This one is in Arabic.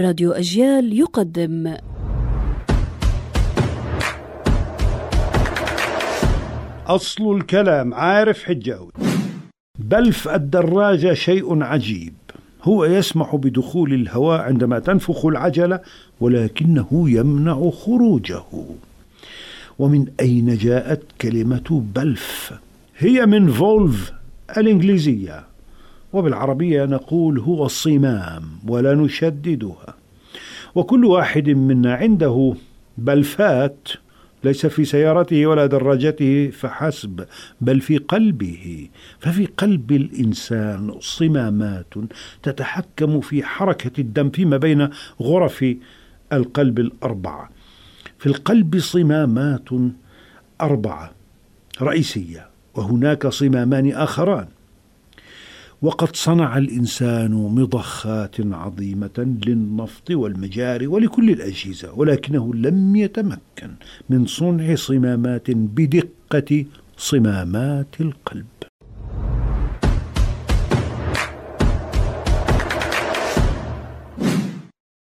راديو أجيال يقدم. أصل الكلام عارف حجاوي بلف الدراجة شيء عجيب. هو يسمح بدخول الهواء عندما تنفخ العجلة ولكنه يمنع خروجه. ومن أين جاءت كلمة بلف؟ هي من فولف الإنجليزية. وبالعربية نقول هو الصمام ولا نشددها وكل واحد منا عنده بلفات ليس في سيارته ولا دراجته فحسب بل في قلبه. ففي قلب الإنسان صمامات تتحكم في حركة الدم فيما بين غرف القلب الأربعة. في القلب صمامات أربعة رئيسية وهناك صمامان آخران. وقد صنع الإنسان مضخات عظيمة للنفط والمجاري ولكل الأجهزة ولكنه لم يتمكن من صنع صمامات بدقة صمامات القلب.